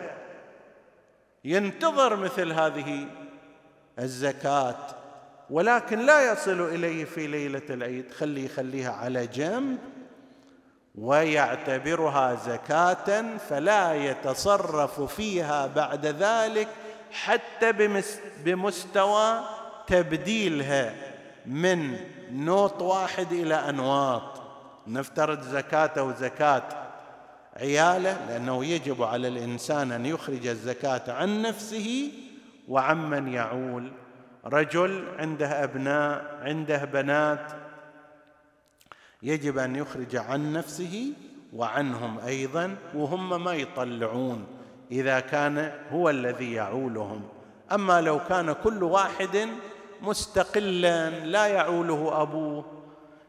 ينتظر مثل هذه الزكاة ولكن لا يصل إليه في ليلة العيد. خلي يخليها على جنب ويعتبرها زكاة فلا يتصرف فيها بعد ذلك. حتى بمستوى تبديلها من نوط واحد إلى أنواط. نفترض زكاته وزكاه عياله لأنه يجب على الإنسان أن يخرج الزكاة عن نفسه وعمن يعول. رجل عنده أبناء عنده بنات يجب أن يخرج عن نفسه وعنهم أيضا وهم ما يطلعون. إذا كان هو الذي يعولهم. أما لو كان كل واحد مستقلا لا يعوله أبوه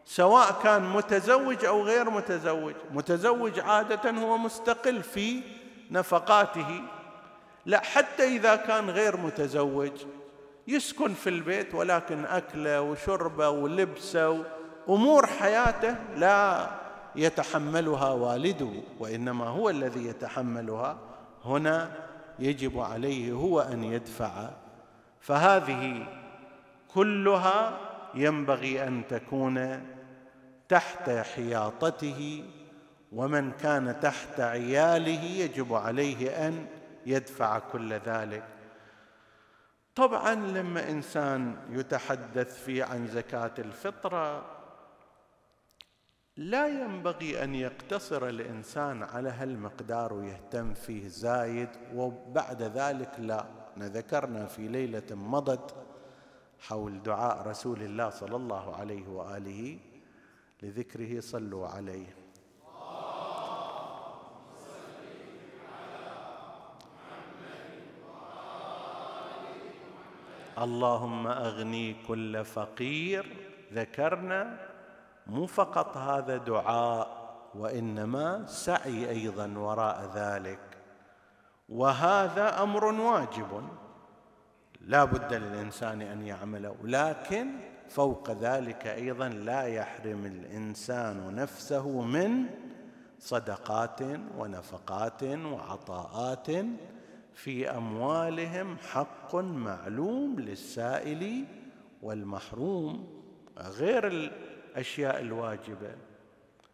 سواء كان متزوج أو غير متزوج متزوج عادة هو مستقل في نفقاته. لا حتى إذا كان غير متزوج يسكن في البيت ولكن أكلة وشربة ولبسة امور حياته لا يتحملها والده وإنما هو الذي يتحملها هنا يجب عليه هو أن يدفع. فهذه كلها ينبغي أن تكون تحت حياطته ومن كان تحت عياله يجب عليه أن يدفع كل ذلك. طبعا لما إنسان يتحدث في عن زكاة الفطرة لا ينبغي أن يقتصر الإنسان على هالمقدار ويهتم فيه زايد وبعد ذلك لا. ذكرنا في ليلة مضت حول دعاء رسول الله صلى الله عليه وآله لذكره صلوا عليه. اللهم أغني كل فقير ذكرنا مو فقط هذا دعاء وإنما سعي أيضا وراء ذلك. وهذا أمر واجب. لا بد للإنسان أن يعمله لكن فوق ذلك أيضا لا يحرم الإنسان نفسه من صدقات ونفقات وعطاءات في أموالهم. حق معلوم للسائل والمحروم غير الأشياء الواجبة.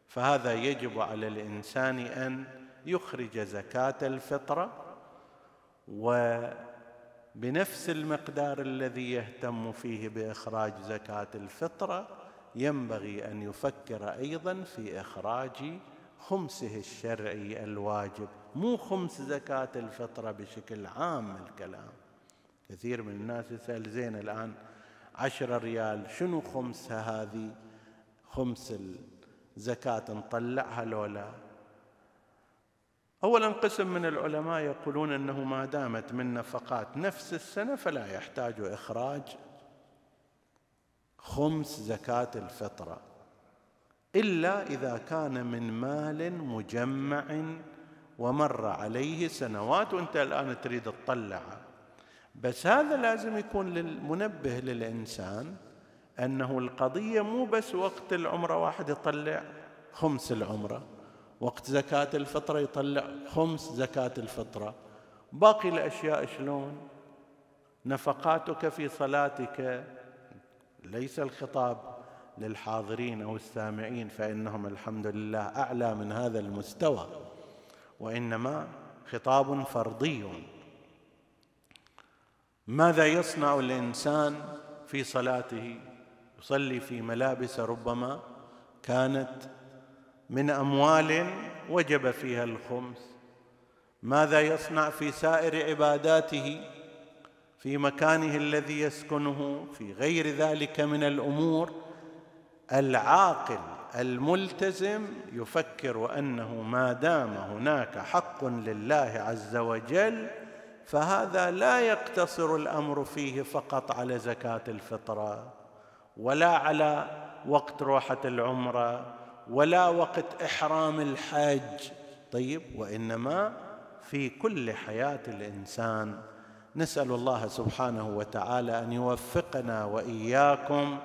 فهذا يجب على الإنسان أن يخرج زكاة الفطره وبنفس المقدار الذي يهتم فيه بإخراج زكاة الفطره ينبغي أن يفكر أيضا في إخراج خمسه الشرعي الواجب مو خمس زكاة الفطره بشكل عام الكلام. كثير من الناس يسأل زين الآن عشرة ريال شنو خمسها هذه؟ خمس الزكاة نطلعها لولا. أولا قسم من العلماء يقولون أنه ما دامت من نفقات نفس السنة فلا يحتاج إخراج خمس زكاة الفطرة إلا إذا كان من مال مجمع ومر عليه سنوات وأنت الآن تريد تطلعه بس هذا لازم يكون للمنبه للإنسان أنه القضية مو بس وقت العمرة واحد يطلع. خمس العمرة. وقت زكاة الفطرة يطلع خمس زكاة الفطرة. باقي الأشياء شلون؟ نفقاتك في صلاتك. ليس الخطاب للحاضرين أو السامعين فإنهم الحمد لله أعلى من هذا المستوى. وإنما خطاب فرضي ماذا يصنع الإنسان في صلاته؟ يصلي في ملابس ربما كانت من أموال وجب فيها الخمس. ماذا يصنع في سائر عباداته في مكانه الذي يسكنه في غير ذلك من الأمور؟ العاقل الملتزم يفكر أنه ما دام هناك حق لله عز وجل فهذا لا يقتصر الأمر فيه فقط على زكاة الفطره ولا على وقت روحة العمرة ولا وقت إحرام الحج طيب وإنما في كل حياة الإنسان. نسأل الله سبحانه وتعالى أن يوفقنا وإياكم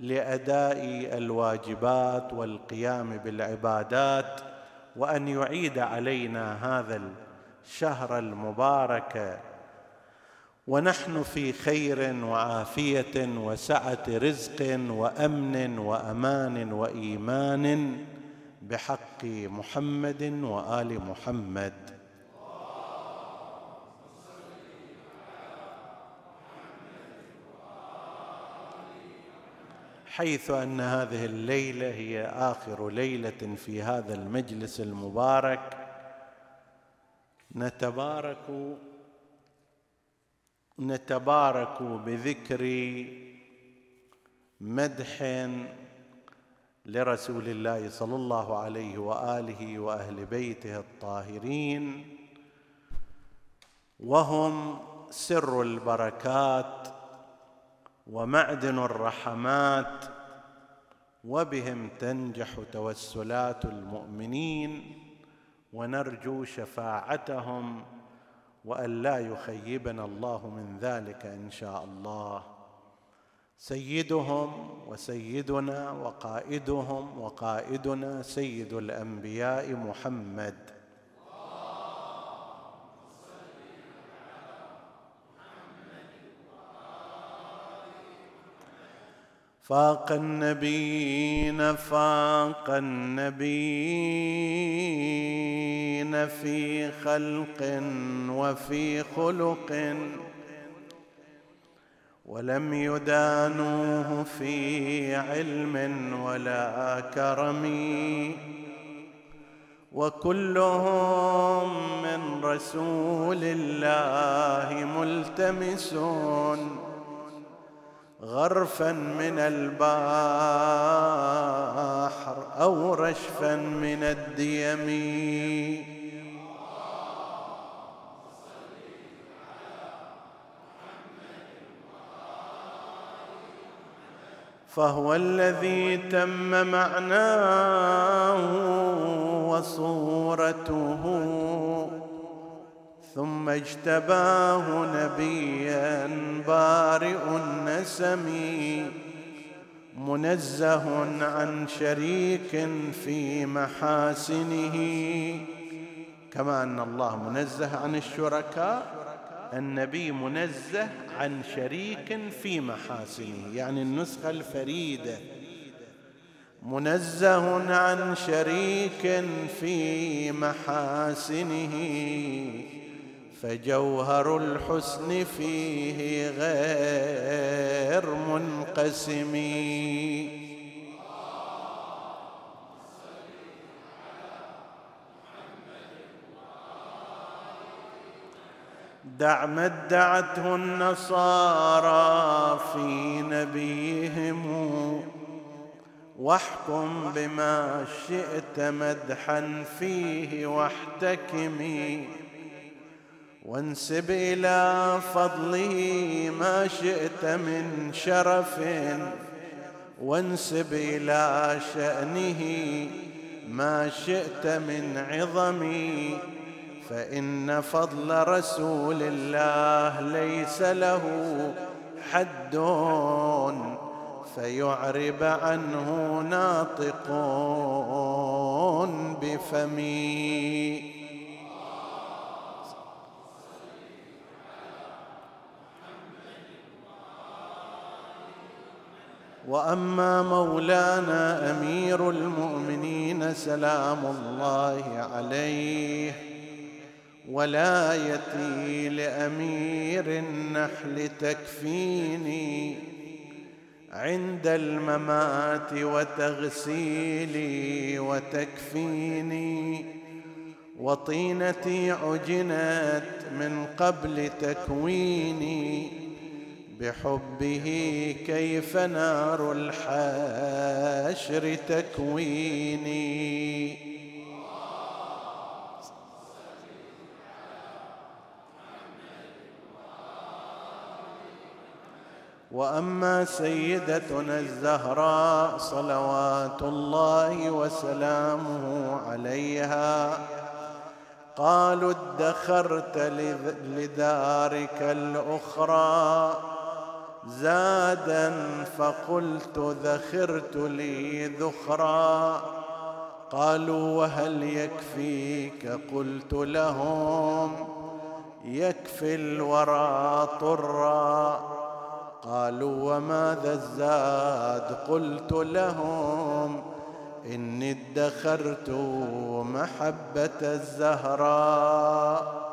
لأداء الواجبات والقيام بالعبادات وأن يعيد علينا هذا الشهر المبارك ونحن في خير وعافية وسعة رزق وأمن وأمان وإيمان بحق محمد وآل محمد. حيث أن هذه الليلة هي آخر ليلة في هذا المجلس المبارك نتبارك نتبارك بذكر مدح لرسول الله صلى الله عليه وآله وأهل بيته الطاهرين وهم سر البركات ومعدن الرحمات وبهم تنجح توسلات المؤمنين ونرجو شفاعتهم وأن لا يخيبنا الله من ذلك إن شاء الله. سيدهم وسيدنا وقائدهم وقائدنا سيد الأنبياء محمد. فاق النبيين فاق النبيين في خلق وفي خلق. ولم يدانوه في علم ولا كرم. وكلهم من رسول الله ملتمسون. غرفا من البحر أو رشفا من الديم. فهو الذي تم معناه. اجتباه نبيا بارئ النسم منزه عن شريك في محاسنه. كما أن الله منزه عن الشركاء النبي منزه عن شريك في محاسنه يعني النسخة الفريدة. منزه عن شريك في محاسنه. فجوهر الحسن فيه غير منقسم. دع ما ادعته النصارى في نبيهم واحكم بما شئت مدحا فيه واحتكمي. وانسب إلى فضله ما شئت من شرف وانسب إلى شأنه ما شئت من عظم فإن فضل رسول الله ليس له حد فيعرب عنه ناطق بفمي وأما مولانا أمير المؤمنين سلام الله عليه ولايتي لأمير النحل تكفيني عند الممات وتغسيلي وتكفيني وطينتي عجنت من قبل تكويني بحبه كيف نار الحشر تكويني. وأما سيدتنا الزهراء صلوات الله وسلامه عليها قالوا ادخرت لدارك الأخرى. زادا فقلت ذخرت لي ذخرا. قالوا وهل يكفيك؟ قلت لهم يكفي الورى طرا. قالوا وماذا الزاد؟ قلت لهم إني ادخرت محبة الزهراء.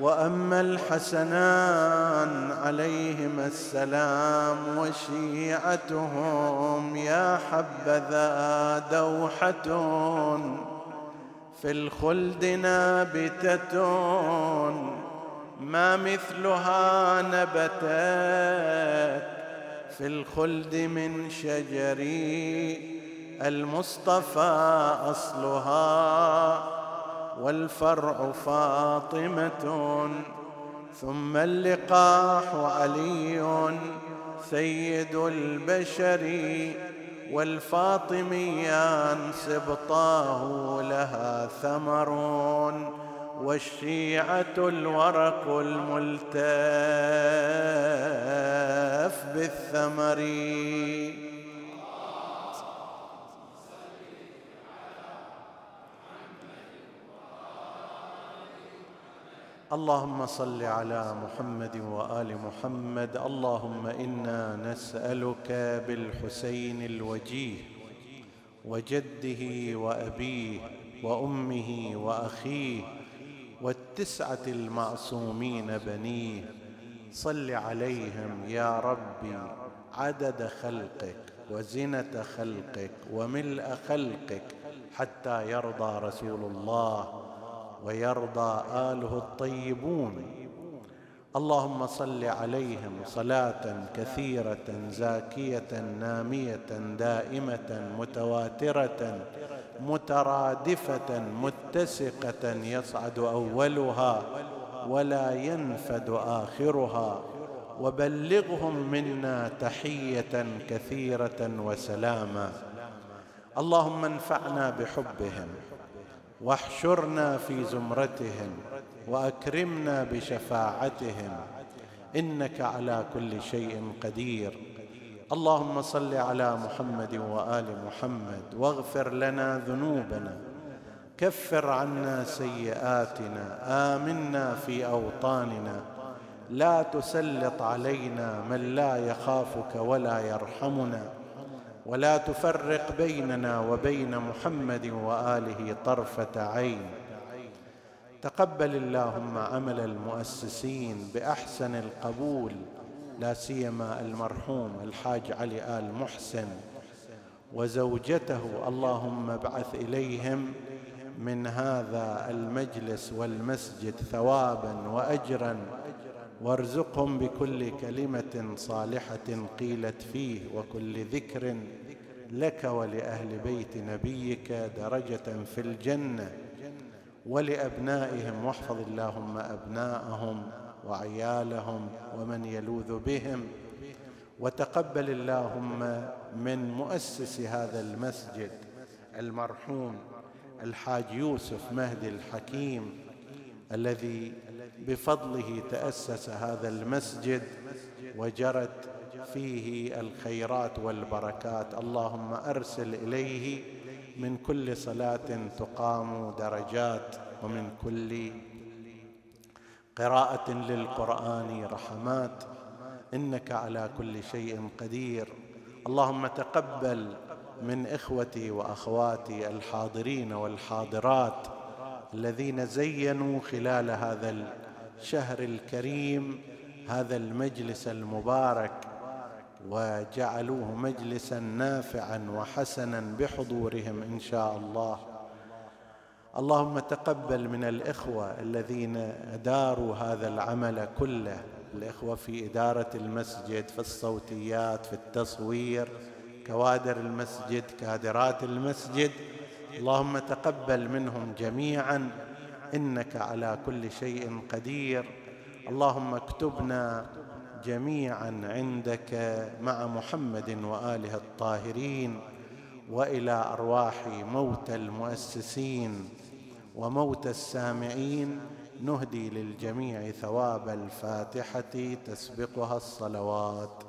وأما الحسنان عليهما السلام وشيعتهم يا حبذا دوحة في الخلد نابتة ما مثلها نبتت في الخلد من شجر المصطفى أصلها والفرع فاطمة ثم اللقاح علي سيد البشر والفاطميان سبطاه لها ثمر والشيعة الورق الملتف بالثمر. اللهم صل على محمد وآل محمد. اللهم إنا نسألك بالحسين الوجيه وجده وأبيه وأمه وأخيه والتسعة المعصومين بنيه. صل عليهم يا ربي عدد خلقك وزنة خلقك وملء خلقك حتى يرضى رسول الله. ويرضى آله الطيبون. اللهم صل عليهم صلاة كثيرة زاكية نامية دائمة متواترة مترادفة متسقة يصعد أولها ولا ينفد آخرها. وبلغهم منا تحية كثيرة وسلاما. اللهم انفعنا بحبهم واحشرنا في زمرتهم وأكرمنا بشفاعتهم. إنك على كل شيء قدير. اللهم صل على محمد وآل محمد واغفر لنا ذنوبنا. كفر عنا سيئاتنا. آمنا في أوطاننا. لا تسلط علينا من لا يخافك ولا يرحمنا. ولا تفرق بيننا وبين محمد وآله طرفة عين. تقبل اللهم عمل المؤسسين بأحسن القبول لا سيما المرحوم الحاج علي آل محسن. وزوجته اللهم ابعث إليهم من هذا المجلس والمسجد ثوابا واجرا. وارزقهم بكل كلمة صالحة قيلت فيه وكل ذكر لك ولأهل بيت نبيك درجة في الجنة. ولأبنائهم واحفظ اللهم أبناءهم وعيالهم ومن يلوذ بهم. وتقبل اللهم من مؤسس هذا المسجد المرحوم الحاج يوسف مهدي الحكيم الذي بفضله تأسس هذا المسجد وجرت فيه الخيرات والبركات. اللهم أرسل إليه من كل صلاة تقام درجات ومن كل قراءة للقرآن رحمات. إنك على كل شيء قدير. اللهم تقبل من إخوتي وأخواتي الحاضرين والحاضرات الذين زينوا خلال هذا الشهر الكريم هذا المجلس المبارك وجعلوه مجلسا نافعا وحسنا بحضورهم إن شاء الله. اللهم تقبل من الإخوة الذين أداروا هذا العمل كله الإخوة في إدارة المسجد في الصوتيات في التصوير كوادر المسجد كادرات المسجد. اللهم تقبل منهم جميعا. إنك على كل شيء قدير. اللهم اكتبنا جميعا عندك مع محمد وآله الطاهرين وإلى أرواح موتى المؤسسين وموتى السامعين. نهدي للجميع ثواب الفاتحة تسبقها الصلوات.